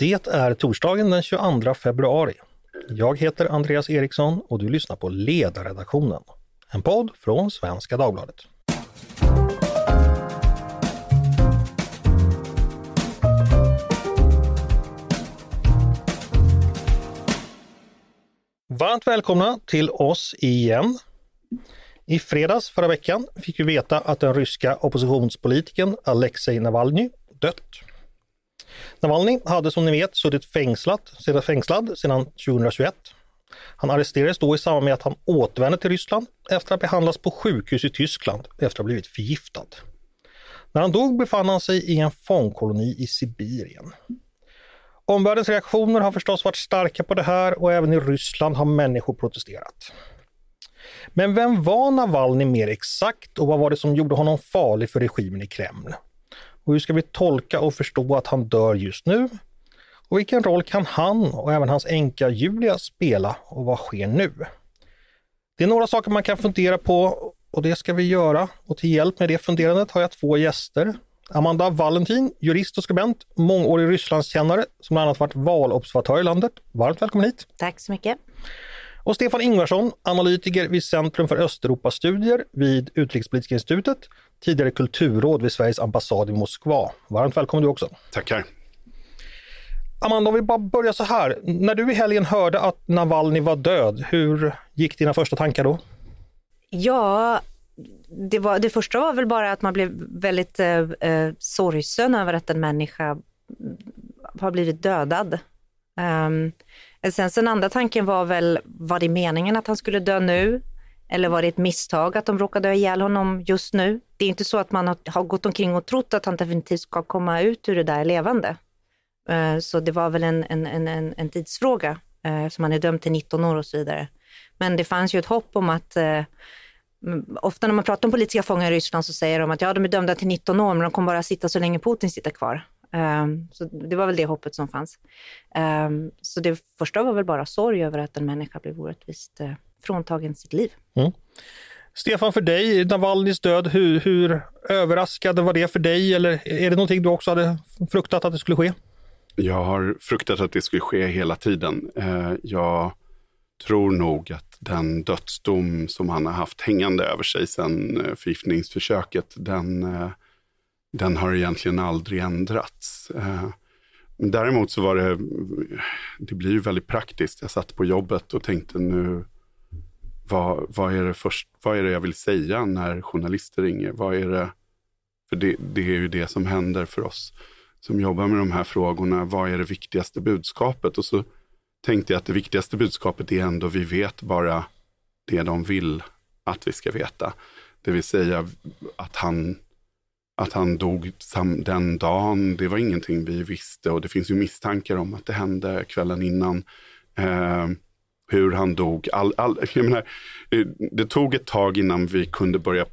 Det är torsdagen den 22 februari. Jag heter Andreas Eriksson och du lyssnar på Ledarredaktionen, en podd från Svenska Dagbladet. Varmt välkomna till oss igen. I fredags förra veckan fick vi veta att den ryska oppositionspolitikern Alexej Navalny dött. Navalny hade som ni vet suttit fängslat, sedan fängslad sedan 2021. Han arresterades då i samband med att han återvände till Ryssland efter att behandlas på sjukhus i Tyskland efter att ha blivit förgiftad. När han dog befann han sig i en fångkoloni i Sibirien. Omvärldens reaktioner har förstås varit starka på det här och även i Ryssland har människor protesterat. Men vem var Navalny mer exakt och vad var det som gjorde honom farlig för regimen i Kreml? Och hur ska vi tolka och förstå att han dör just nu? Och vilken roll kan han och även hans änka Julia spela och vad sker nu? Det är några saker man kan fundera på och det ska vi göra. Och till hjälp med det funderandet har jag två gäster. Amanda Valentin, jurist och skribent, mångårig Rysslandskännare som bland annat varit valobservatör i landet. Varmt välkommen hit! Tack så mycket! Och Stefan Ingvarsson, analytiker vid Centrum för Östeuropastudier vid Utrikespolitiska institutet, tidigare kulturråd vid Sveriges ambassad i Moskva. Varmt välkommen du också! Tackar! Amanda, om vi bara börjar så här. När du i helgen hörde att Navalny var död, hur gick dina första tankar då? Ja, det, var, det första var väl bara att man blev väldigt eh, eh sorgsen över att en människa har blivit dödad. Um, Eh, sen den andra tanken var väl, var det meningen att han skulle dö nu? Eller var det ett misstag att de råkade dö ihjäl honom just nu? Det är inte så att man har, har gått omkring och trott att han definitivt ska komma ut ur det där levande. Eh, så det var väl en, en, en, en tidsfråga, eftersom som han är dömd till 19 år och så vidare. Men det fanns ju ett hopp om att mm, Ofta när man pratar om politiska fångar i Ryssland så säger de att ja, de är dömda till 19 år, men de kommer bara sitta så länge Putin sitter kvar. Um, så det var väl det hoppet som fanns. Um, så det första var väl bara sorg över att en människa blev orättvist uh, fråntagen sitt liv. Mm. Stefan, för dig, Navalnys död, hur, hur överraskande var det för dig? Eller är det någonting du också hade fruktat att det skulle ske? Jag har fruktat att det skulle ske hela tiden. Uh, jag tror nog att den dödsdom som han har haft hängande över sig sedan uh, förgiftningsförsöket, den den har egentligen aldrig ändrats. Eh, däremot så var det, det blir ju väldigt praktiskt. Jag satt på jobbet och tänkte nu, vad, vad, är det först, vad är det jag vill säga när journalister ringer? Vad är det, för det, det är ju det som händer för oss som jobbar med de här frågorna. Vad är det viktigaste budskapet? Och så tänkte jag att det viktigaste budskapet är ändå, vi vet bara det de vill att vi ska veta. Det vill säga att han att han dog den dagen, det var ingenting vi visste och det finns ju misstankar om att det hände kvällen innan. Eh, hur han dog. All, all, jag menar, eh, det tog ett tag innan vi kunde börja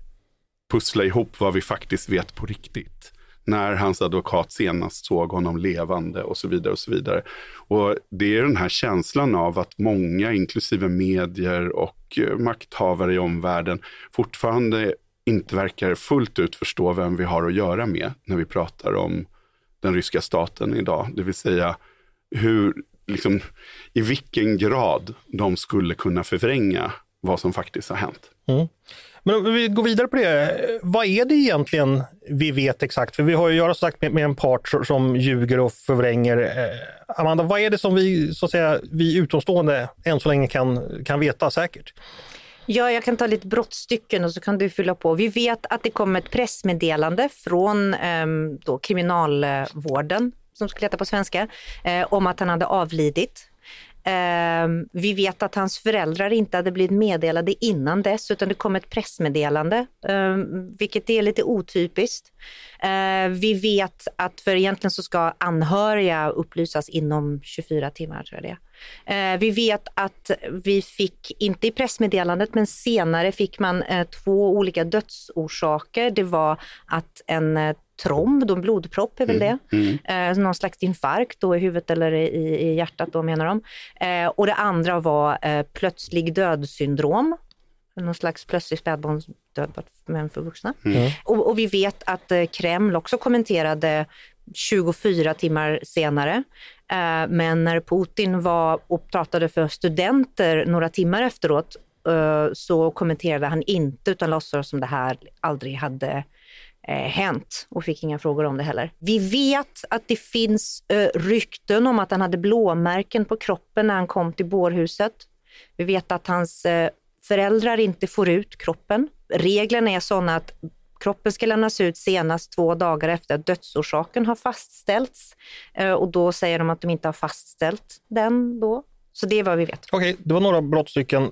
pussla ihop vad vi faktiskt vet på riktigt. När hans advokat senast såg honom levande och så vidare. och så vidare. Och Det är den här känslan av att många, inklusive medier och eh, makthavare i omvärlden, fortfarande inte verkar fullt ut förstå vem vi har att göra med när vi pratar om den ryska staten idag. Det vill säga hur, liksom, i vilken grad de skulle kunna förvränga vad som faktiskt har hänt. Mm. Men om vi går vidare på det, vad är det egentligen vi vet exakt? För vi har ju att göra sagt med, med en part som ljuger och förvränger. Eh, Amanda, vad är det som vi, så att säga, vi utomstående än så länge kan, kan veta säkert? Ja, jag kan ta lite brottstycken och så kan du fylla på. Vi vet att det kom ett pressmeddelande från eh, då, kriminalvården, som skulle heta på svenska, eh, om att han hade avlidit. Eh, vi vet att hans föräldrar inte hade blivit meddelade innan dess, utan det kom ett pressmeddelande, eh, vilket är lite otypiskt. Eh, vi vet att för egentligen så ska anhöriga upplysas inom 24 timmar, tror jag det. Eh, vi vet att vi fick, inte i pressmeddelandet, men senare fick man eh, två olika dödsorsaker. Det var att en eh, tromb, en blodpropp är väl mm, det, mm, mm. någon slags infarkt då i huvudet eller i, i hjärtat då menar de. och det andra var plötslig dödssyndrom, någon slags plötslig spädbarnsdöd men för vuxna. Mm. Och, och, vi vet att Kreml också kommenterade 24 timmar senare. Eh, men när Putin var och pratade för studenter några timmar efteråt eh, så kommenterade han inte utan låtsades som det här aldrig hade eh, hänt och fick inga frågor om det heller. Vi vet att det finns rykten om att han hade blåmärken på kroppen när han kom till bårhuset. Vi vet att hans föräldrar inte får ut kroppen. Reglerna är sådana att Kroppen ska lämnas ut senast två dagar efter att dödsorsaken har fastställts. Eh, och då säger de att de inte har fastställt den då. Så det är vad vi vet. Okej, okay, det var några brottstycken.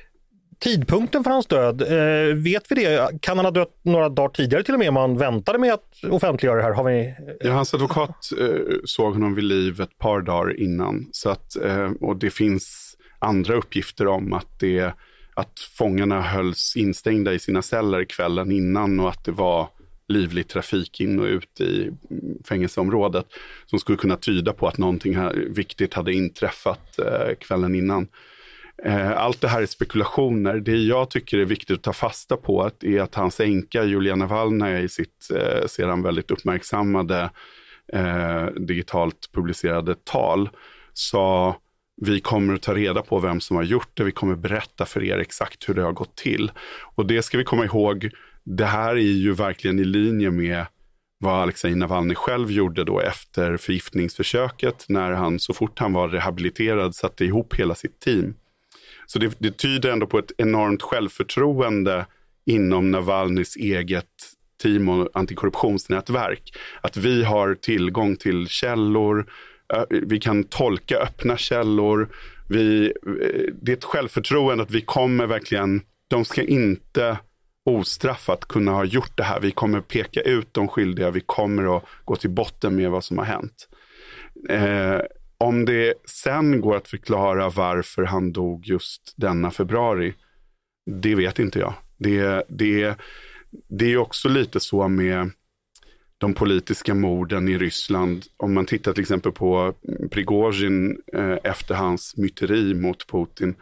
tidpunkten för hans död, eh, vet vi det? Kan han ha dött några dagar tidigare till och med? om han väntade med att offentliggöra det här. Har vi... ja, hans advokat eh, såg honom vid liv ett par dagar innan. Så att, eh, och det finns andra uppgifter om att, det, att fångarna hölls instängda i sina celler kvällen innan och att det var livlig trafik in och ut i mm, fängelseområdet som skulle kunna tyda på att någonting här viktigt hade inträffat eh, kvällen innan. Eh, allt det här är spekulationer. Det jag tycker är viktigt att ta fasta på är att hans änka Julia Navalnaja i sitt eh, sedan väldigt uppmärksammade eh, digitalt publicerade tal sa vi kommer att ta reda på vem som har gjort det. Vi kommer berätta för er exakt hur det har gått till. Och det ska vi komma ihåg. Det här är ju verkligen i linje med vad Alexej Navalny själv gjorde då efter förgiftningsförsöket när han så fort han var rehabiliterad satte ihop hela sitt team så det, det tyder ändå på ett enormt självförtroende inom Navalnys eget team och antikorruptionsnätverk. Att vi har tillgång till källor, eh, vi kan tolka öppna källor. Vi, eh, det är ett självförtroende att vi kommer verkligen, de ska inte ostraffat kunna ha gjort det här. Vi kommer peka ut de skyldiga, vi kommer att gå till botten med vad som har hänt. Eh, om det sen går att förklara varför han dog just denna februari, det vet inte jag. Det, det, det är också lite så med de politiska morden i Ryssland. Om man tittar till exempel på Prigozjin eh, efter hans myteri mot Putin.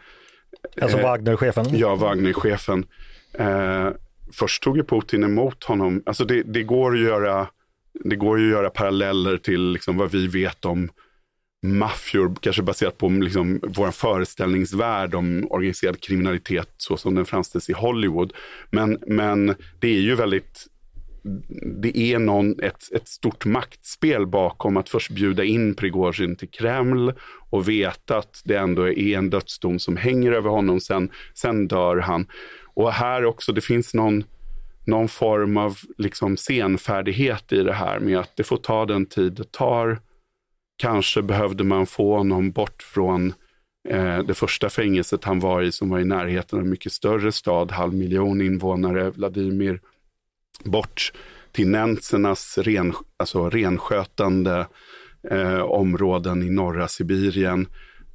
Alltså eh, Wagner-chefen? Ja, Wagner-chefen. Eh, först tog ju Putin emot honom. Alltså det, det, går att göra, det går att göra paralleller till liksom vad vi vet om maffior, kanske baserat på liksom vår föreställningsvärld om organiserad kriminalitet så som den framställs i Hollywood. Men, men det är ju väldigt det är någon, ett, ett stort maktspel bakom att först bjuda in Prigozjin till Kreml och veta att det ändå är en dödsdom som hänger över honom, sen, sen dör han. Och här också, det finns någon, någon form av liksom senfärdighet i det här med att det får ta den tid det tar Kanske behövde man få honom bort från eh, det första fängelset han var i som var i närheten av en mycket större stad, halv miljon invånare, Vladimir, bort till Nentsernas ren, alltså renskötande eh, områden i norra Sibirien.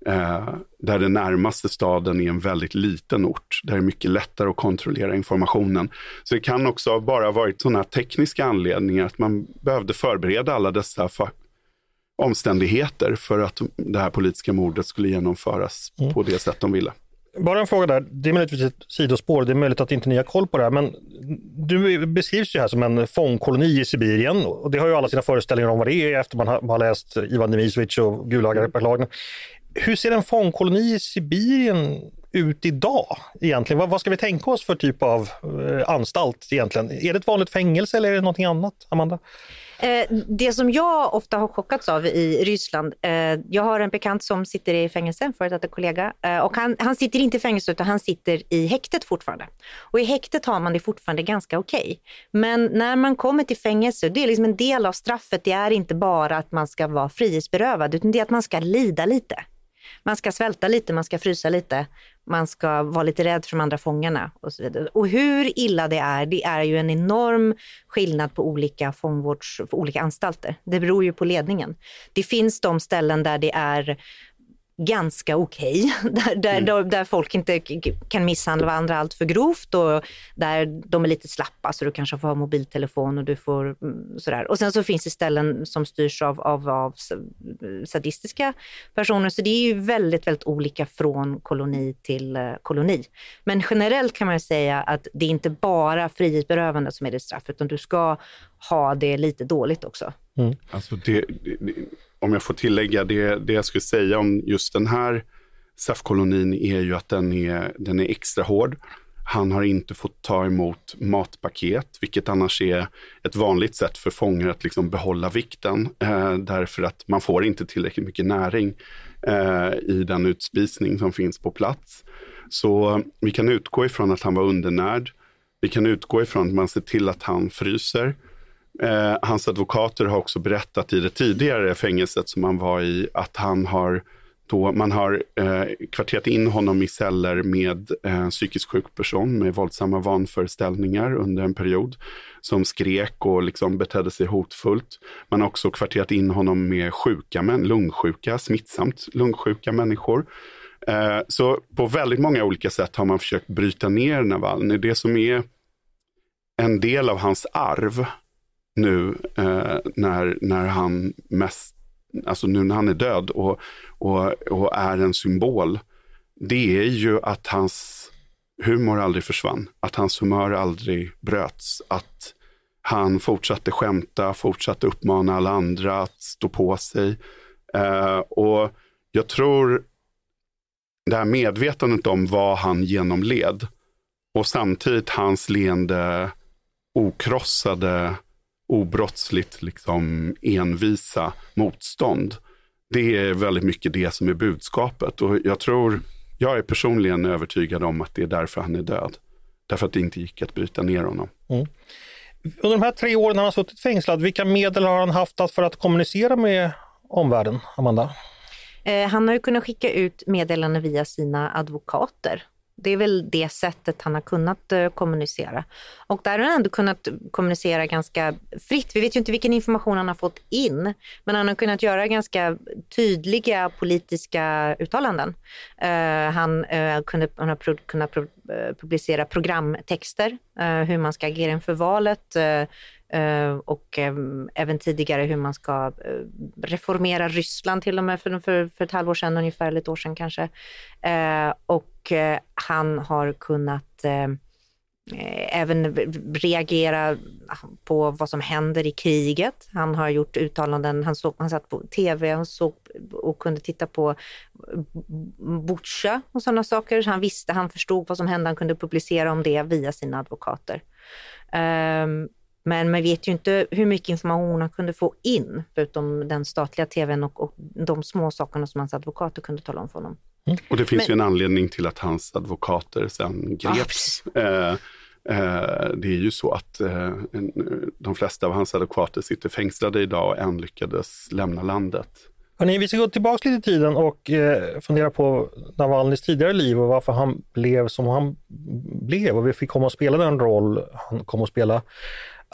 Eh, där den närmaste staden är en väldigt liten ort, där det är mycket lättare att kontrollera informationen. Så det kan också bara ha varit sådana tekniska anledningar, att man behövde förbereda alla dessa omständigheter för att det här politiska mordet skulle genomföras mm. på det sätt de ville. Bara en fråga där, det är möjligtvis ett sidospår, det är möjligt att inte ni har koll på det här, men du beskrivs ju här som en fångkoloni i Sibirien och det har ju alla sina föreställningar om vad det är efter man har, läst Ivan Demisovic och Gulagarlagen. Hur ser en fångkoloni i Sibirien ut idag egentligen? Vad, vad, ska vi tänka oss för typ av eh, anstalt egentligen? Är det ett vanligt fängelse eller är det någonting annat, Amanda? Eh, det som jag ofta har chockats av i Ryssland, eh, jag har en bekant som sitter i fängelse, före detta kollega, eh, och han, han sitter inte i fängelse utan han sitter i häktet fortfarande. Och i häktet har man det fortfarande ganska okej. Okay. Men när man kommer till fängelse, det är liksom en del av straffet, det är inte bara att man ska vara frihetsberövad, utan det är att man ska lida lite. Man ska svälta lite, man ska frysa lite, man ska vara lite rädd för de andra fångarna och så vidare. Och hur illa det är, det är ju en enorm skillnad på olika fångvårds, på olika anstalter. Det beror ju på ledningen. Det finns de ställen där det är ganska okej. Okay. Där, där, mm. där, folk inte kan misshandla varandra allt för grovt och där de är lite slappa så du kanske får ha mobiltelefon och du får mm, sådär. Och sen så finns det ställen som styrs av, av, av sadistiska personer så det är ju väldigt, väldigt olika från koloni till uh, koloni. Men generellt kan man säga att det är inte bara frihetsberövande som är det straff utan du ska ha det lite dåligt också. Mm. Alltså det, det om jag får tillägga, det, det jag skulle säga om just den här SAF-kolonin är ju att den är, den är extra hård. Han har inte fått ta emot matpaket, vilket annars är ett vanligt sätt för fångar att liksom behålla vikten, eh, därför att man får inte tillräckligt mycket näring eh, i den utspisning som finns på plats. Så vi kan utgå ifrån att han var undernärd. Vi kan utgå ifrån att man ser till att han fryser. Eh, hans advokater har också berättat i det tidigare fängelset som han var i att han har då man har eh, kvarterat in honom i celler med eh, psykiskt sjuk person med våldsamma vanföreställningar under en period som skrek och liksom betedde sig hotfullt. Man har också kvarterat in honom med sjuka män, lungsjuka, smittsamt lungsjuka människor. Eh, så på väldigt många olika sätt har man försökt bryta ner Navalny. Det som är en del av hans arv nu eh, när, när han mest, alltså nu när han är död och, och, och är en symbol, det är ju att hans humor aldrig försvann, att hans humör aldrig bröts, att han fortsatte skämta, fortsatte uppmana alla andra att stå på sig. Eh, och jag tror det här medvetandet om vad han genomled och samtidigt hans leende okrossade obrottsligt liksom envisa motstånd. Det är väldigt mycket det som är budskapet och jag tror, jag är personligen övertygad om att det är därför han är död. Därför att det inte gick att bryta ner honom. Mm. Under de här tre åren han har suttit fängslad, vilka medel har han haft för att kommunicera med omvärlden, Amanda? Eh, han har ju kunnat skicka ut meddelanden via sina advokater det är väl det sättet han har kunnat eh, kommunicera. Och där har han ändå kunnat kommunicera ganska fritt. Vi vet ju inte vilken information han har fått in, men han har kunnat göra ganska tydliga politiska uttalanden. Uh, han, eh, uh, kunde, han har pro, kunnat pro, publicera programtexter, hur man ska agera inför valet, Eh, och ehm, även tidigare hur man ska eh, reformera Ryssland till och med för, för, för ett halvår sedan ungefär, eller ett år sedan kanske. Eh, och han har kunnat även reagera på vad som händer i kriget. Han har gjort uttalanden, han, såg, han satt på tv han såg och kunde titta på Butja och sådana saker. Han visste, han förstod vad som hände, han kunde publicera om det via sina advokater. Um, men man vet ju inte hur mycket information han kunde få in, förutom den statliga tvn och, och de små sakerna som hans advokater kunde tala om för honom. Mm. Och det finns Men, ju en anledning till att hans advokater sen greps. Ja, eh, eh, det är ju så att eh, de flesta av hans advokater sitter fängslade idag och än lyckades lämna landet. Hörrni, vi ska gå tillbaka lite i tiden och eh, fundera på Navalnys tidigare liv och varför han blev som han blev och vi fick komma och spela den roll han kom att spela.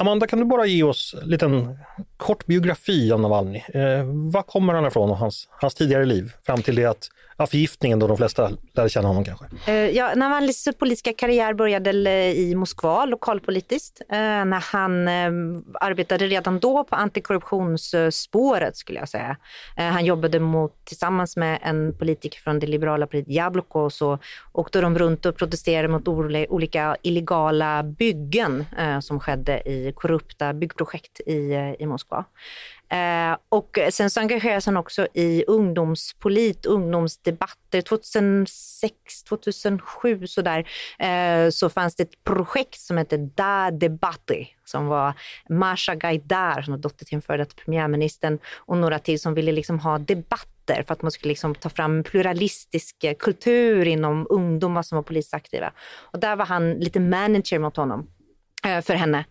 Amanda, kan du bara ge oss en liten kort biografi om Navalny? Eh, var kommer han ifrån och hans, hans tidigare liv fram till det att ja, förgiftningen då de flesta lärde känna honom kanske? Eh, ja, Navalnys politiska karriär började eh, i Moskva lokalpolitiskt eh, när han eh, arbetade redan då på antikorruptionsspåret skulle jag säga. Eh, han jobbade mot, tillsammans med en politiker från det liberala partiet Jabloko och så åkte de runt och protesterade mot olika illegala byggen eh, som skedde i korrupta byggprojekt i, i Moskva. Eh, och sen så engagerades han också i ungdomspolit, ungdomsdebatter. 2006, 2007 sådär, eh, så fanns det ett projekt som hette Da Debate som var Masha Gaidar, som var dotter till den före detta premiärministern, och några till som ville liksom ha debatter för att man skulle liksom ta fram pluralistisk kultur inom ungdomar som var politiskt aktiva. Och där var han lite manager mot honom eh, för henne.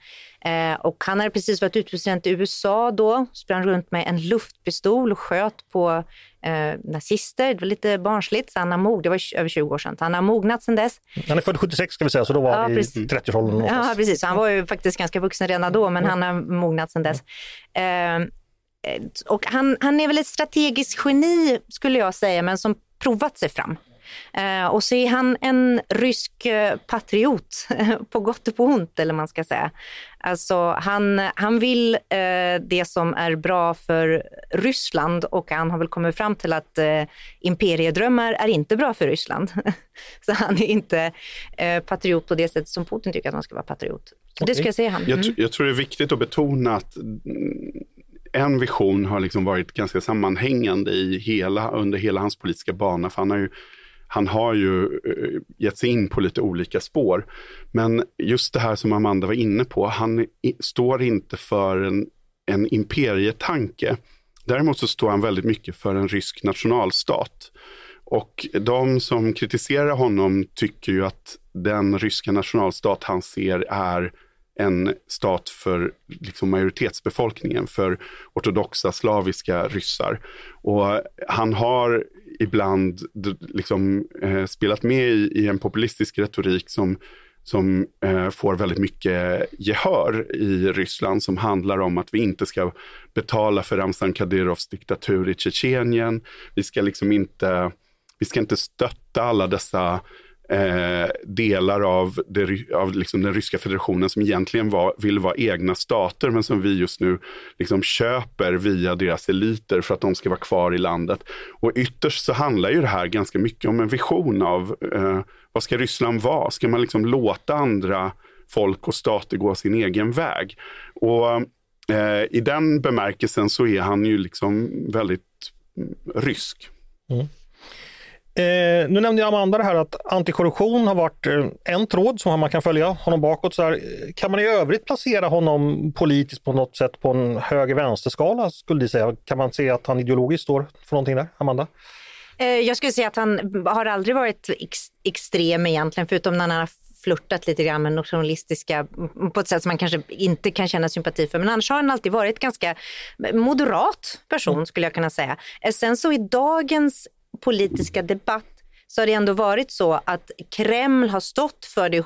Eh, och han hade precis varit utpresident i USA då, sprang runt med en luftpistol och sköt på eh, nazister. Det var lite barnsligt. Så han har mog, det var över 20 år sedan. Han har mognat sedan dess. Han är född 76 ska vi säga, så då var Ja, han i precis. 30-årsåldern. Ja, precis. Han var ju faktiskt ganska vuxen redan då, men han har mognat sedan dess. Eh, och han, han är väl ett strategiskt geni, skulle jag säga, men som provat sig fram. Eh, och så är han en rysk eh, patriot, på gott och på ont, eller man ska säga. Alltså, han, han vill eh, det som är bra för Ryssland och han har väl kommit fram till att eh, imperiedrömmar är inte bra för Ryssland. så han är inte eh, patriot på det sättet som Putin tycker att man ska vara patriot. Så det ska jag säga han. Jag, Mm. tr- jag tror det är viktigt att betona att mm, en vision har liksom varit ganska sammanhängande i hela, under hela hans politiska bana. För han har ju, han har ju eh, gett sig in på lite olika spår. Men just det här som Amanda var inne på, han står inte för en, en imperietanke. Däremot så står han väldigt mycket för en rysk nationalstat. Och de som kritiserar honom tycker ju att den ryska nationalstat han ser är en stat för liksom majoritetsbefolkningen, för ortodoxa slaviska ryssar. Och han har ibland liksom, eh, spelat med i, i en populistisk retorik som, som eh, får väldigt mycket gehör i Ryssland som handlar om att vi inte ska betala för Ramzan Kadyrovs diktatur i Tjetjenien. Vi ska liksom inte, vi ska inte stötta alla dessa eh, delar av, det, av liksom den ryska federationen som egentligen var, vill vara egna stater men som vi just nu liksom köper via deras eliter för att de ska vara kvar i landet. Och ytterst så handlar ju det här ganska mycket om en vision av eh, vad ska Ryssland vara? Ska man liksom låta andra folk och stater gå sin egen väg? Och eh, i den bemärkelsen så är han ju liksom väldigt mm, rysk. Mm. Eh, nu nämnde jag Amanda det här att antikorruption har varit eh, en tråd som man kan följa honom bakåt. Så här, eh, kan man i övrigt placera honom politiskt på något sätt på en höger-vänster-skala skulle du säga? Kan man se att han ideologiskt står för någonting där, Amanda? Eh, Jag skulle säga att han har aldrig varit ex extrem egentligen, förutom när han har flörtat lite grann med nationalistiska mm, på ett sätt som man kanske inte kan känna sympati för. Men annars har han alltid varit ganska moderat person skulle jag kunna säga. Eh, Sen så i dagens politiska debatt så har det ändå varit så att Kreml har stått för det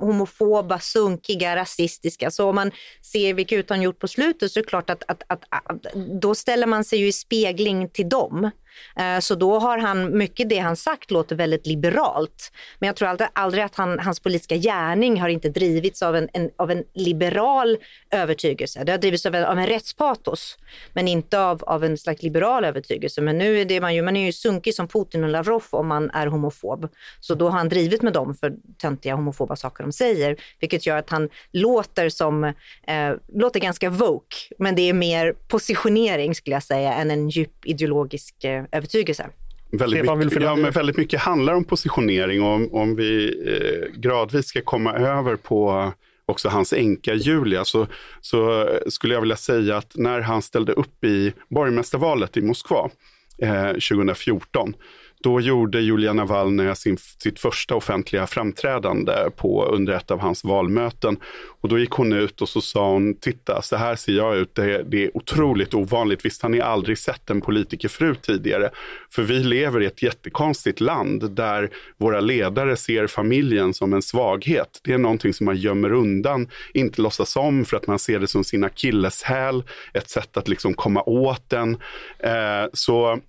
homofoba, sunkiga, rasistiska. Så om man ser vilka uttalanden gjort på slutet så är det klart att, att, att, att då ställer man sig ju i spegling till dem. Eh, så då har han, mycket det han sagt låter väldigt liberalt. Men jag tror aldrig, aldrig att han, hans politiska gärning har inte drivits av en, en, av en liberal övertygelse. Det har drivits av en, av en rättspatos, men inte av, av en slags liberal övertygelse. Men nu är det man ju, man är ju sunkig som Putin och Lavrov om man är homofob. Så då har han drivit med dem för töntiga homofoba saker de säger, vilket gör att han låter som, eh, låter ganska woke, men det är mer positionering skulle jag säga än en djup ideologisk eh, övertygelse. Väldigt mycket, ja, men väldigt mycket handlar om positionering och om, om vi eh, gradvis ska komma över på också hans änka Julia så, så skulle jag vilja säga att när han ställde upp i borgmästarvalet i Moskva eh, 2014 då gjorde Julia Navalny sin, sitt första offentliga framträdande på, under ett av hans valmöten. Och då gick hon ut och så sa hon, titta så här ser jag ut, det, det är otroligt ovanligt. Visst har ni aldrig sett en politikerfru tidigare? För vi lever i ett jättekonstigt land där våra ledare ser familjen som en svaghet. Det är någonting som man gömmer undan, inte låtsas om för att man ser det som sin akilleshäl, ett sätt att liksom komma åt den. Eh, så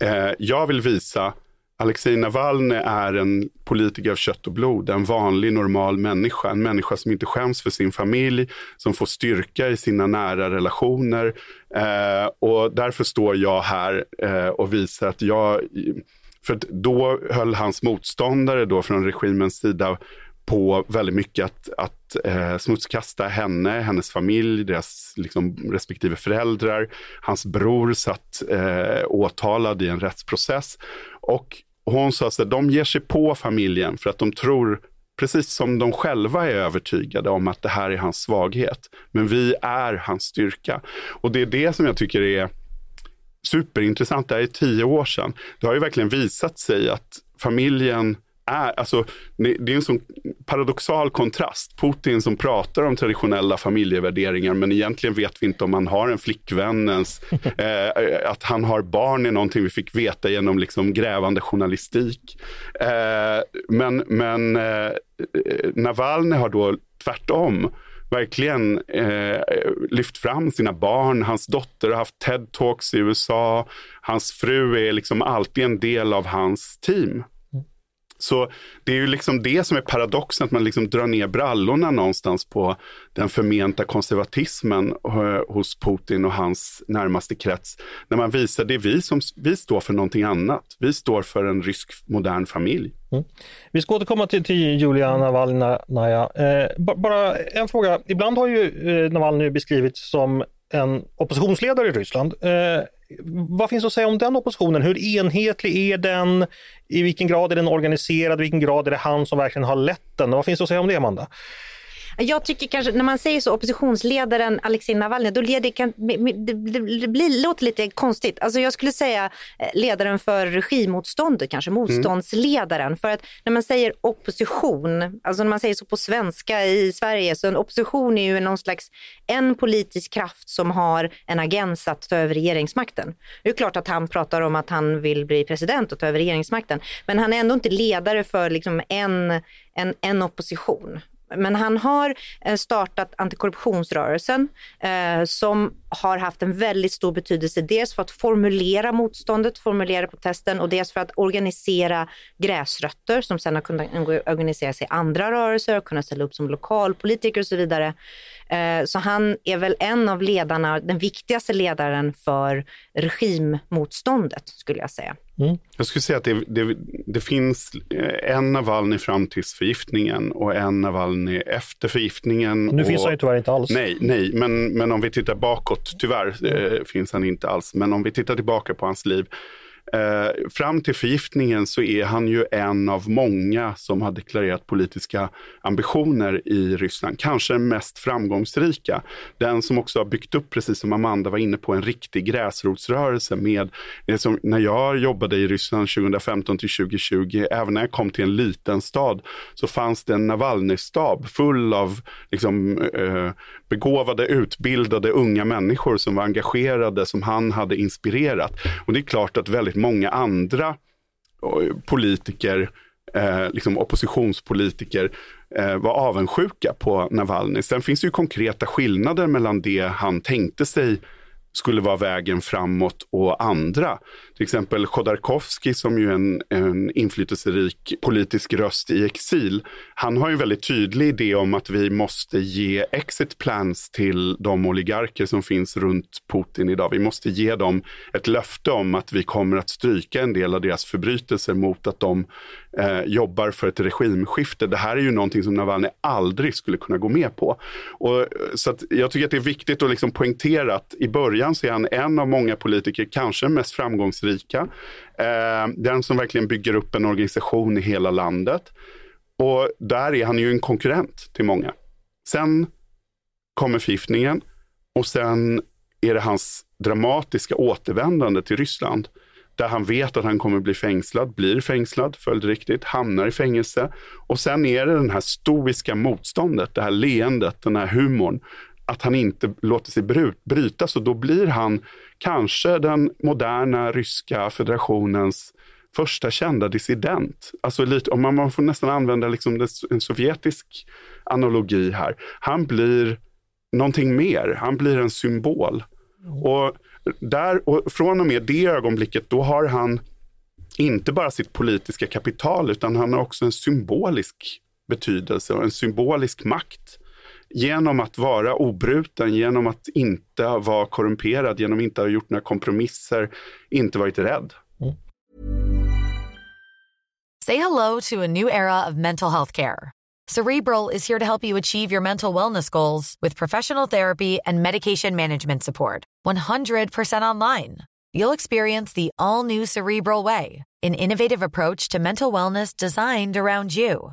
Eh, jag vill visa Alexej Navalny är en politiker av kött och blod, en vanlig normal människa, en människa som inte skäms för sin familj, som får styrka i sina nära relationer. Eh, och därför står jag här eh, och visar att jag, för att då höll hans motståndare då från regimens sida på väldigt mycket att, att eh, smutskasta henne, hennes familj, deras liksom, respektive föräldrar. Hans bror satt eh, åtalad i en rättsprocess. Och hon sa att de ger sig på familjen för att de tror, precis som de själva är övertygade om att det här är hans svaghet. Men vi är hans styrka. Och det är det som jag tycker är superintressant. Det här är tio år sedan. Det har ju verkligen visat sig att familjen är, alltså, det är en sån paradoxal kontrast. Putin som pratar om traditionella familjevärderingar men egentligen vet vi inte om han har en flickvän ens. Eh, att han har barn är någonting vi fick veta genom liksom grävande journalistik. Eh, men men eh, Navalny har då tvärtom verkligen eh, lyft fram sina barn. Hans dotter har haft TED-talks i USA. Hans fru är liksom alltid en del av hans team. Så det är ju liksom det som är paradoxen, att man liksom drar ner brallorna någonstans på den förmenta konservatismen eh, hos Putin och hans närmaste krets. När man visar det vi som, vi står för någonting annat. Vi står för en rysk modern familj. Mm. Vi ska återkomma till, till Julia Navalnaja. Eh, bara en fråga. Ibland har ju eh, Navalny beskrivits som en oppositionsledare i Ryssland. Eh, vad finns att säga om den oppositionen? Hur enhetlig är den? I vilken grad är den organiserad? I vilken grad är det han som verkligen har lett den? Vad finns att säga om det, Amanda? Jag tycker kanske, när man säger så, oppositionsledaren Alexej Navalny, då leder, det, det, blir, låter lite konstigt. Alltså jag skulle säga eh, ledaren för regimmotståndet, kanske mm. motståndsledaren. Mm. För att när man säger opposition, alltså när man säger så på svenska i Sverige, så en opposition är ju någon slags en politisk kraft som har en agens att ta över regeringsmakten. Det är klart att han pratar om att han vill bli president och ta över regeringsmakten, men han är ändå inte ledare för liksom en, en, en opposition. Men han har eh, startat antikorruptionsrörelsen eh, som har haft en väldigt stor betydelse. Dels för att formulera motståndet, formulera protesten och dels för att organisera gräsrötter som sen har kunnat organisera sig i andra rörelser och kunna ställa upp som lokalpolitiker och så vidare. Eh, så han är väl en av ledarna, den viktigaste ledaren för regimmotståndet skulle jag säga. Mm. Jag skulle säga att det, det, det, finns eh, en Navalny fram till förgiftningen och en Navalny efter förgiftningen. Nu och, finns han ju tyvärr inte alls. Nej, nej men, men om vi tittar bakåt, tyvärr eh, finns han inte alls, men om vi tittar tillbaka på hans liv Eh, fram till förgiftningen så är han ju en av många som har deklarerat politiska ambitioner i Ryssland. Kanske den mest framgångsrika. Den som också har byggt upp, precis som Amanda var inne på, en riktig gräsrotsrörelse med, liksom, när jag jobbade i Ryssland 2015 till 2020, även när jag kom till en liten stad, så fanns det en Navalny-stab full av liksom, eh, begåvade, utbildade unga människor som var engagerade, som han hade inspirerat. Och det är klart att väldigt många andra eh, politiker, eh, liksom oppositionspolitiker, eh, var avundsjuka på Navalny. Sen finns det ju konkreta skillnader mellan det han tänkte sig skulle vara vägen framåt och andra. Till exempel Chodorkovskij som ju är en, en inflytelserik politisk röst i exil. Han har ju en väldigt tydlig idé om att vi måste ge exit plans till de oligarker som finns runt Putin idag. Vi måste ge dem ett löfte om att vi kommer att stryka en del av deras förbrytelser mot att de eh, jobbar för ett regimskifte. Det här är ju någonting som Navalny aldrig skulle kunna gå med på. Och, eh, så jag tycker att det är viktigt att liksom poängtera att i början så är han en av många politiker, kanske mest framgångsrika. Eh, den som verkligen bygger upp en organisation i hela landet. Och där är han ju en konkurrent till många. Sen kommer förgiftningen och sen är det hans dramatiska återvändande till Ryssland där han vet att han kommer bli fängslad, blir fängslad följdriktigt, hamnar i fängelse. Och sen är det det här stoiska motståndet, det här leendet, den här humorn. Att han inte låter sig brytas och då blir han kanske den moderna ryska federationens första kända dissident. Alltså lite, om man, man får nästan använda liksom en sovjetisk analogi här. Han blir någonting mer, han blir en symbol. Och där, och från och med det ögonblicket, då har han inte bara sitt politiska kapital, utan han har också en symbolisk betydelse och en symbolisk makt. Genom att vara obruten, genom att inte vara korrumperad, genom att inte ha gjort några kompromisser, inte varit rädd. Mm. Say hello to a new era of mental health care. Cerebral is here to help you achieve your mental wellness goals with professional therapy and medication management support. 100% online. You'll experience the all new Cerebral Way, an innovative approach to mental wellness designed around you.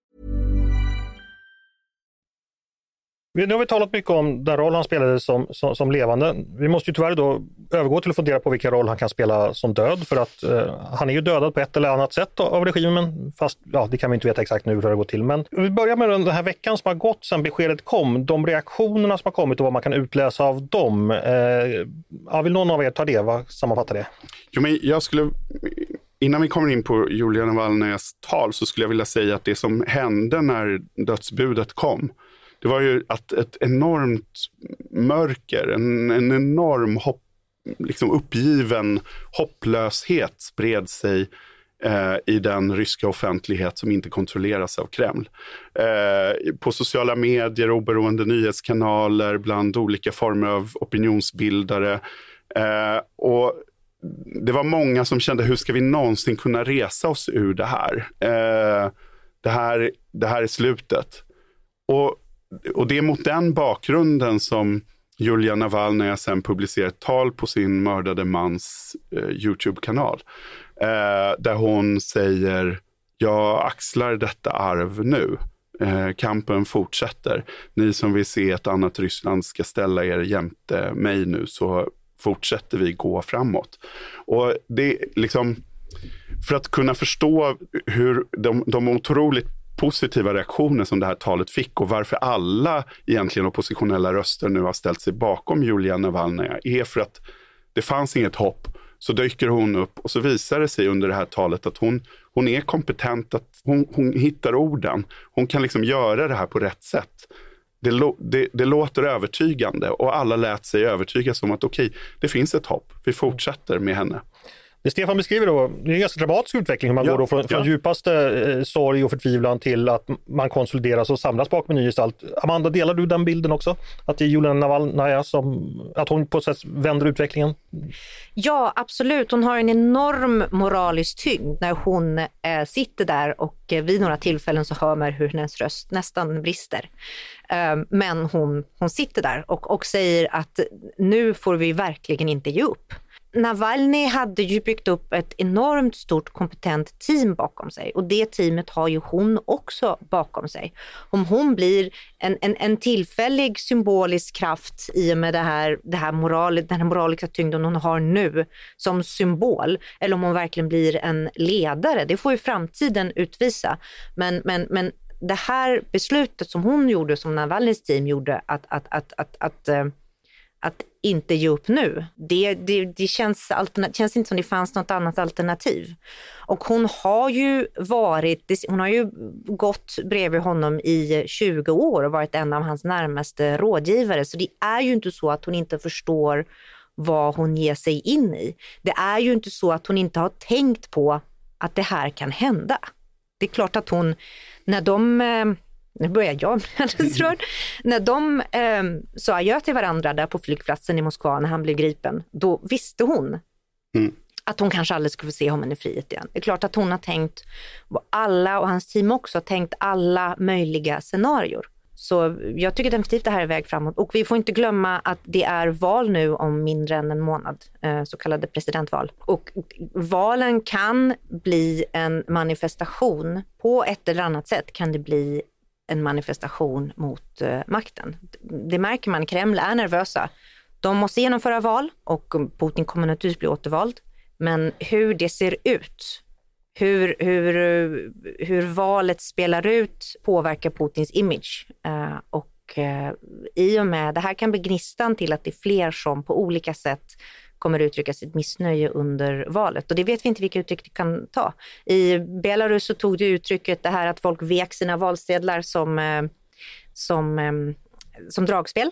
Nu har vi talat mycket om den roll han spelade som, som, som, levande. Vi måste ju tyvärr då övergå till att fundera på vilken roll han kan spela som död för att eh, han är ju dödad på ett eller annat sätt av regimen. Fast ja, det kan vi inte veta exakt nu hur det går till. Men vi börjar med den här veckan som har gått sedan beskedet kom. De reaktionerna som har kommit och vad man kan utläsa av dem. Eh, ja, vill någon av er ta det? Va? Sammanfatta det? Jo, men jag skulle Innan vi kommer in på Julia Navalnyjs tal så skulle jag vilja säga att det som hände när dödsbudet kom det var ju att ett enormt mörker, en, en enorm hopp, liksom uppgiven hopplöshet spred sig eh, i den ryska offentlighet som inte kontrolleras av Kreml. Eh, på sociala medier, oberoende nyhetskanaler, bland olika former av opinionsbildare. Eh, och det var många som kände, hur ska vi någonsin kunna resa oss ur det här? Eh, det här, det här är slutet. Och och det är mot den bakgrunden som Julia Navalnaya sen publicerar ett tal på sin mördade mans eh, Youtube-kanal. Eh, där hon säger, jag axlar detta arv nu. Eh, kampen fortsätter. Ni som vill se ett annat Ryssland ska ställa er jämte mig nu så fortsätter vi gå framåt. Och det liksom, för att kunna förstå hur de, de otroligt positiva reaktioner som det här talet fick och varför alla egentligen oppositionella röster nu har ställt sig bakom Julia Navalnaja är för att det fanns inget hopp. Så dyker hon upp och så visar det sig under det här talet att hon, hon är kompetent, att hon, hon hittar orden. Hon kan liksom göra det här på rätt sätt. Det, det, det, låter övertygande och alla lät sig övertygas om att okej, okay, det finns ett hopp. Vi fortsätter med henne. Det Stefan beskriver då, det är en ganska dramatisk utveckling hur man ja, går då från, från djupaste eh, sorg och förtvivlan till att man konsolideras och samlas bakom en ny gestalt. Amanda, delar du den bilden också? Att det är Julia Navalnaja som, att hon på sätt vänder utvecklingen? Ja, absolut. Hon har en enorm moralisk tyngd när hon eh, sitter där och eh, vid några tillfällen så hör man hur hennes röst nästan brister. Eh, men hon, hon sitter där och, och säger att nu får vi verkligen inte ge upp. Navalny hade ju byggt upp ett enormt stort kompetent team bakom sig och det teamet har ju hon också bakom sig. Om hon blir en, en, en tillfällig symbolisk kraft i och med det här, det här moral, den här moraliska tyngden hon har nu som symbol eller om hon verkligen blir en ledare, det får ju framtiden utvisa. Men, men, men det här beslutet som hon gjorde, som Navalnys team gjorde, att, att, att, att, att, eh, att att inte ge upp nu. Det, det, det känns, känns inte som det fanns något annat alternativ. Och hon har ju varit, hon har ju gått bredvid honom i 20 år och varit en av hans närmaste rådgivare. Så det är ju inte så att hon inte förstår vad hon ger sig in i. Det är ju inte så att hon inte har tänkt på att det här kan hända. Det är klart att hon, när de eh, nu börjar jag bli alldeles rörd. När de eh, sa adjö till varandra där på flygplatsen i Moskva när han blev gripen, då visste hon mm. att hon kanske aldrig skulle få se honom i frihet igen. Det är klart att hon har tänkt, alla och hans team också har tänkt alla möjliga scenarier. Så jag tycker definitivt det här är väg framåt. Och vi får inte glömma att det är val nu om mindre än en månad, eh, så kallade presidentval. Och valen kan bli en manifestation. På ett eller annat sätt kan det bli en manifestation mot eh, makten. Det märker man, Kreml är nervösa. De måste genomföra val och Putin kommer naturligtvis bli återvald. Men hur det ser ut, hur, hur, eh, hur valet spelar ut påverkar Putins image. Eh, och eh, i och med, det här kan bli gnistan till att det är fler som på olika sätt kommer uttrycka sitt missnöje under valet. Och det vet vi inte vilka uttryck det kan ta. I Belarus så tog det uttrycket det här att folk vek sina valsedlar som, eh, som, eh, som dragspel.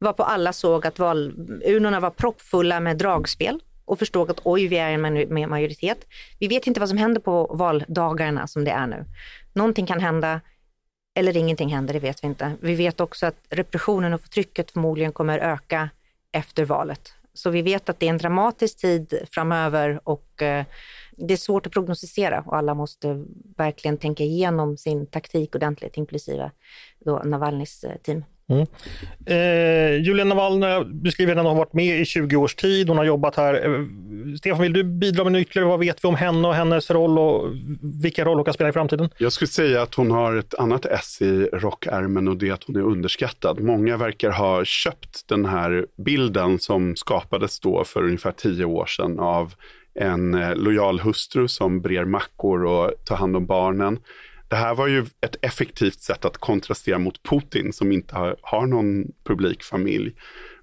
Varpå alla såg att valurnorna var proppfulla med dragspel och förstod att oj, vi är en majoritet. Vi vet inte vad som händer på valdagarna som det är nu. Någonting kan hända eller ingenting händer, det vet vi inte. Vi vet också att repressionen och förtrycket förmodligen kommer öka efter valet. Så vi vet att det är en dramatisk tid framöver och eh, det är svårt att prognostisera och alla måste verkligen tänka igenom sin taktik ordentligt, inklusive då Navalnys eh, team. Mm. Eh, Julia Navalny beskriver att hon har varit med i 20 års tid. Hon har jobbat här. Eh, Stefan, vill du bidra med ytterligare? Vad vet vi om henne och hennes roll och vilka roll hon kan spela i framtiden? Jag skulle säga att hon har ett annat S i rockärmen och det är att hon är underskattad. Många verkar ha köpt den här bilden som skapades då för ungefär tio år sedan av en eh, lojal hustru som brer mackor och tar hand om barnen. Det här var ju ett effektivt sätt att kontrastera mot Putin som inte har, har någon publik familj.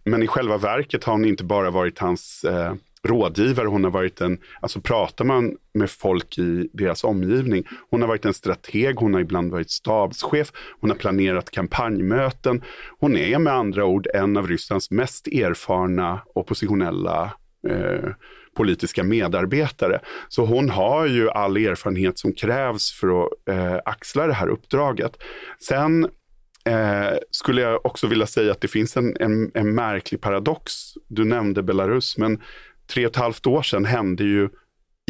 Men i själva verket har hon inte bara varit hans eh, rådgivare, hon har varit en, alltså pratar man med folk i deras omgivning, hon har varit en strateg, hon har ibland varit stabschef, hon har planerat kampanjmöten. Hon är med andra ord en av Rysslands mest erfarna oppositionella eh, politiska medarbetare. Så hon har ju all erfarenhet som krävs för att eh, axla det här uppdraget. Sen eh, skulle jag också vilja säga att det finns en, en, en märklig paradox. Du nämnde Belarus, men tre och ett halvt år sedan hände ju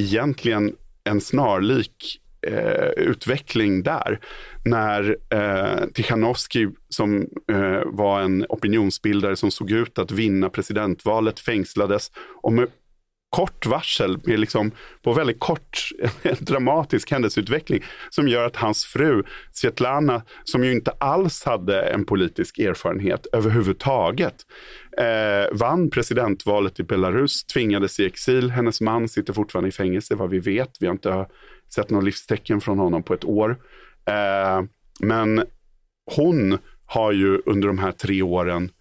egentligen en snarlik eh, utveckling där. När eh, Tichanovsky, som eh, var en opinionsbildare som såg ut att vinna presidentvalet, fängslades och med kort varsel, med liksom, på väldigt kort, dramatisk händelseutveckling som gör att hans fru Svetlana, som ju inte alls hade en politisk erfarenhet överhuvudtaget, eh, vann presidentvalet i Belarus, tvingades i exil. Hennes man sitter fortfarande i fängelse vad vi vet. Vi har inte sett några livstecken från honom på ett år. Eh, men hon har ju under de här tre åren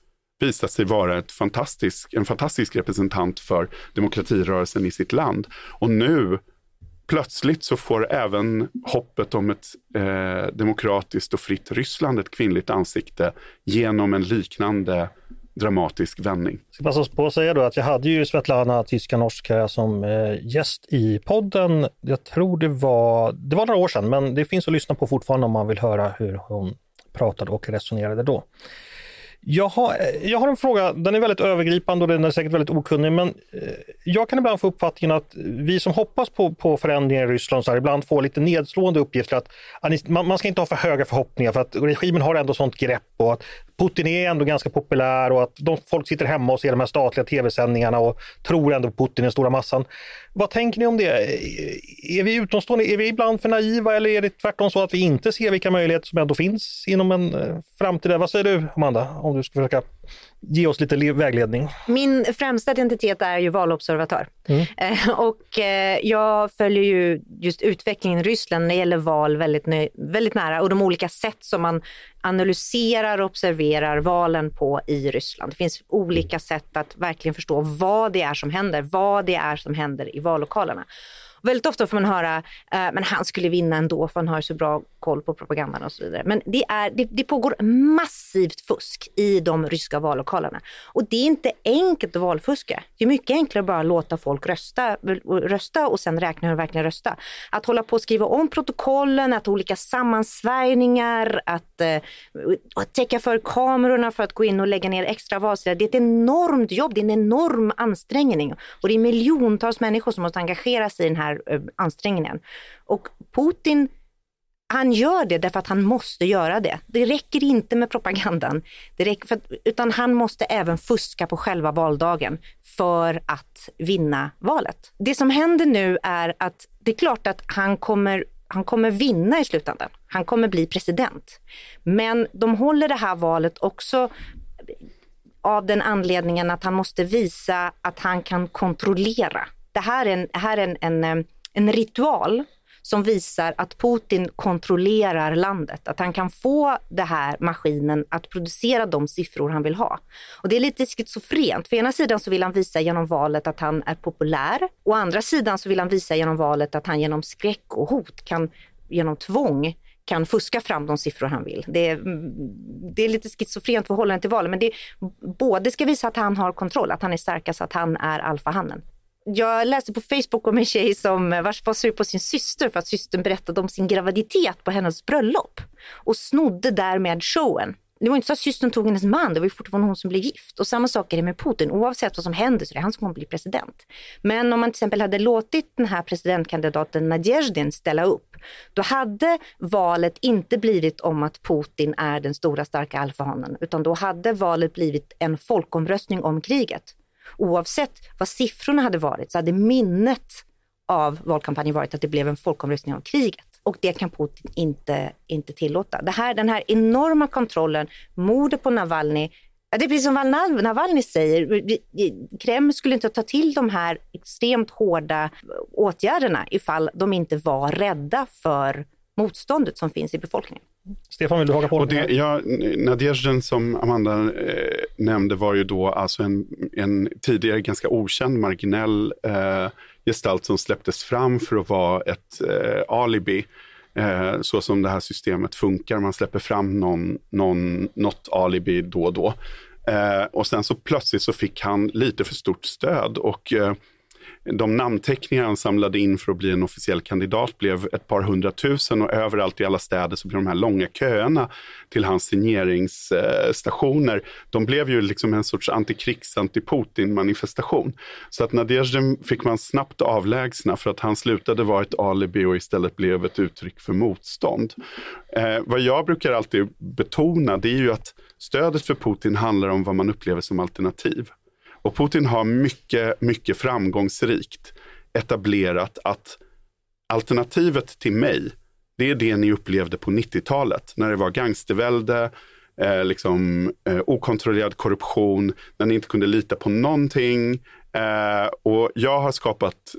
visat sig vara ett fantastisk, en fantastisk representant för demokratirörelsen i sitt land. Och nu plötsligt så får även hoppet om ett eh, demokratiskt och fritt Ryssland ett kvinnligt ansikte genom en liknande dramatisk vändning. Jag ska passa på att säga då att jag hade ju Svetlana Tiskanorska som eh, gäst i podden. Jag tror det var, det var några år sedan, men det finns att lyssna på fortfarande om man vill höra hur hon pratade och resonerade då. Jag har, jag har en fråga, den är väldigt övergripande och den är säkert väldigt okunnig, men eh, jag kan ibland få uppfattningen att vi som hoppas på, på förändringar i Ryssland så här, ibland får lite nedslående uppgifter att, att man, man, ska inte ha för höga förhoppningar för att regimen har ändå sånt grepp och att Putin är ändå ganska populär och att de, folk sitter hemma och ser de här statliga tv-sändningarna och tror ändå på Putin, den stora massan. Vad tänker ni om det? Är vi utomstående, är vi ibland för naiva eller är det tvärtom så att vi inte ser vilka möjligheter som ändå finns inom en eh, framtid? Vad säger du Amanda, om du ska försöka ge oss lite vägledning. Min främsta identitet är ju valobservatör. Mm. Eh, och eh, jag följer ju just utvecklingen i Ryssland när det gäller val väldigt, väldigt nära och de olika sätt som man analyserar och observerar valen på i Ryssland. Det finns olika sätt att verkligen förstå vad det är som händer, vad det är som händer i vallokalerna. Väldigt ofta får man höra, eh, men han skulle vinna ändå för han har så bra koll på propagandan och så vidare. Men det, är, det, det pågår massivt fusk i de ryska vallokalerna. Och det är inte enkelt att valfuska. Det är mycket enklare att bara låta folk rösta, rösta och sen räkna hur de verkligen rösta. Att hålla på och skriva om protokollen, att ha olika sammansvärjningar, att, eh, att täcka för kamerorna för att gå in och lägga ner extra valsedlar. Det är ett enormt jobb, det är en enorm ansträngning. Och det är miljontals människor som måste engagera sig i den här här eh, ansträngningen. Och Putin han gör det därför att han måste göra det. Det räcker inte med propagandan, det räcker för, utan han måste även fuska på själva valdagen för att vinna valet. Det som händer nu är att det är klart att han kommer han kommer vinna i slutändan. Han kommer bli president. Men de håller det här valet också av den anledningen att han måste visa att han kan kontrollera det här är en, här är en, en, eh, en ritual som visar att Putin kontrollerar landet. Att han kan få den här maskinen att producera de siffror han vill ha. Och det är lite schizofrent. För ena sidan så vill han visa genom valet att han är populär. Å andra sidan så vill han visa genom valet att han genom skräck och hot kan, genom tvång, kan fuska fram de siffror han vill. Det är, det är lite schizofrent förhållande till valet, men det både ska visa att han har kontroll, att han är starkast, att han är alfahannen jag läste på Facebook om en tjej som eh, var sur på sin syster för att systern berättade om sin graviditet på hennes bröllop och snodde därmed showen. det var inte så att systern tog hennes man, det var ju fortfarande hon som blev gift. Och samma sak är det med Putin, oavsett vad som händer så är det han som kommer bli president. Men om man till exempel hade låtit den här presidentkandidaten Nadezhdin ställa upp, då hade valet inte blivit om att Putin är den stora starka alfahanen, utan då hade valet blivit en folkomröstning om kriget. Oavsett vad siffrorna hade varit så hade minnet av valkampanjen varit att det blev en folkomröstning om kriget. Och det kan Putin inte, inte tillåta. Det här, den här enorma kontrollen, mordet på Navalny, det är precis som Navalny säger, Kreml skulle inte ta till de här extremt hårda åtgärderna ifall de inte var rädda för motståndet som finns i befolkningen. Stefan, vill du haka på? Och det, ja, Nadezhdin som Amanda eh, nämnde var ju då alltså en, en tidigare ganska okänd marginell eh, gestalt som släpptes fram för att vara ett eh, alibi. Eh, så som det här systemet funkar, man släpper fram någon, någon, något alibi då och då. Eh, och sen så plötsligt så fick han lite för stort stöd och eh, de namnteckningar han samlade in för att bli en officiell kandidat blev ett par hundratusen och överallt i alla städer så blev de här långa köerna till hans signeringsstationer, de blev ju liksom en sorts antikrigs, anti-Putin-manifestation. Så att Nadezhdin fick man snabbt avlägsna för att han slutade vara ett alibi och istället blev ett uttryck för motstånd. Eh, vad jag brukar alltid betona, det är ju att stödet för Putin handlar om vad man upplever som alternativ. Och Putin har mycket, mycket framgångsrikt etablerat att alternativet till mig, det är det ni upplevde på 90-talet när det var gangstervälde, eh, liksom, eh, okontrollerad korruption, när ni inte kunde lita på någonting. Eh, och jag har skapat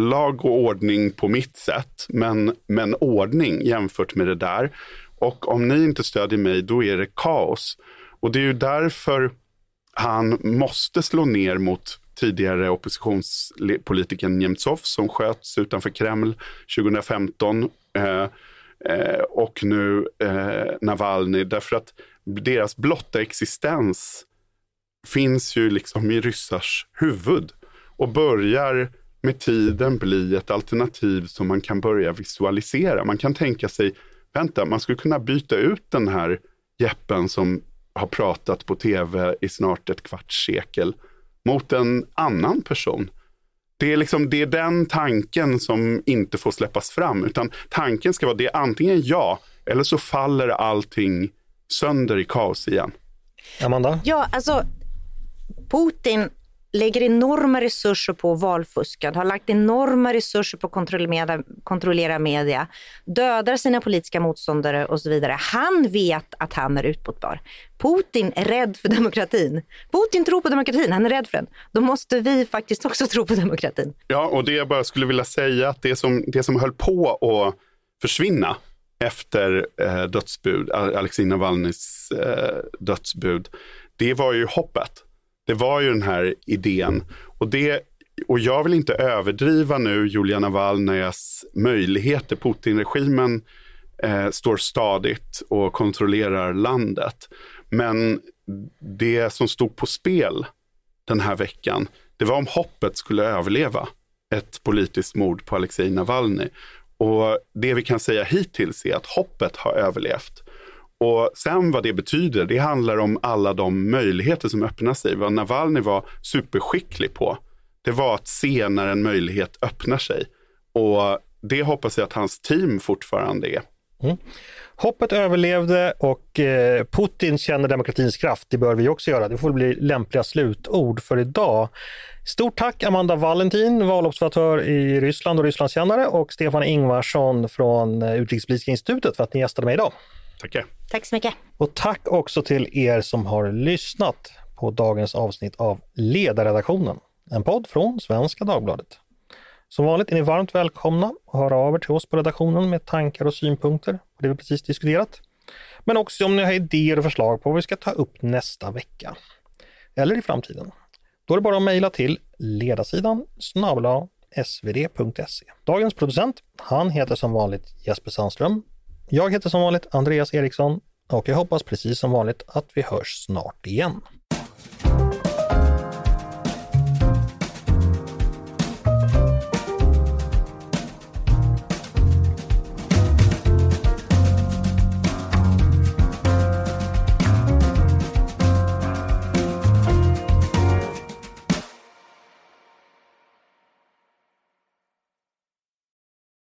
lag och ordning på mitt sätt, men, men ordning jämfört med det där. Och om ni inte stödjer mig, då är det kaos. Och det är ju därför han måste slå ner mot tidigare oppositionspolitikern Nemtsov som sköts utanför Kreml 2015 eh, eh, och nu eh, Navalny därför att deras blotta existens finns ju liksom i ryssars huvud och börjar med tiden bli ett alternativ som man kan börja visualisera. Man kan tänka sig, vänta, man skulle kunna byta ut den här Jeppen som har pratat på tv i snart ett kvarts sekel mot en annan person. Det är, liksom, det är den tanken som inte får släppas fram, utan tanken ska vara det är antingen ja, eller så faller allting sönder i kaos igen. Amanda? Ja, alltså Putin lägger enorma resurser på valfuskan, har lagt enorma resurser på att kontrollera, kontrollera media, dödar sina politiska motståndare och så vidare. Han vet att han är utbåtbar. Putin är rädd för demokratin. Putin tror på demokratin, han är rädd för den. Då måste vi faktiskt också tro på demokratin. Ja, och det jag bara skulle vilja säga att det som, det som höll på att försvinna efter eh, dödsbud, Alexej Navalnys eh, dödsbud, det var ju hoppet. Det var ju den här idén. Och, det, och jag vill inte överdriva nu Julia Navalnyjas möjligheter. Putin-regimen eh, står stadigt och kontrollerar landet. Men det som stod på spel den här veckan, det var om hoppet skulle överleva ett politiskt mord på Alexej Navalny. Och det vi kan säga hittills är att hoppet har överlevt. Och sen vad det betyder, det handlar om alla de möjligheter som öppnar sig. Vad Navalny var superskicklig på, det var att se när en möjlighet öppnar sig. Och det hoppas jag att hans team fortfarande är. Mm. Hoppet överlevde och eh, Putin känner demokratins kraft. Det bör vi också göra. Det får bli lämpliga slutord för idag. Stort tack Amanda Valentin, valobservatör i Ryssland och Rysslandskännare och Stefan Ingvarsson från eh, Utrikespolitiska institutet för att ni gästade mig idag. Tackar. Tack så mycket. Och tack också till er som har lyssnat på dagens avsnitt av Ledarredaktionen, en podd från Svenska Dagbladet. Som vanligt är ni varmt välkomna att höra av er till oss på redaktionen med tankar och synpunkter på det vi precis diskuterat. Men också om ni har idéer och förslag på vad vi ska ta upp nästa vecka. Eller i framtiden. Då är det bara att mejla till ledarsidan snabla svd.se. Dagens producent, han heter som vanligt Jesper Sandström jag heter som vanligt Andreas Eriksson och jag hoppas precis som vanligt att vi hörs snart igen.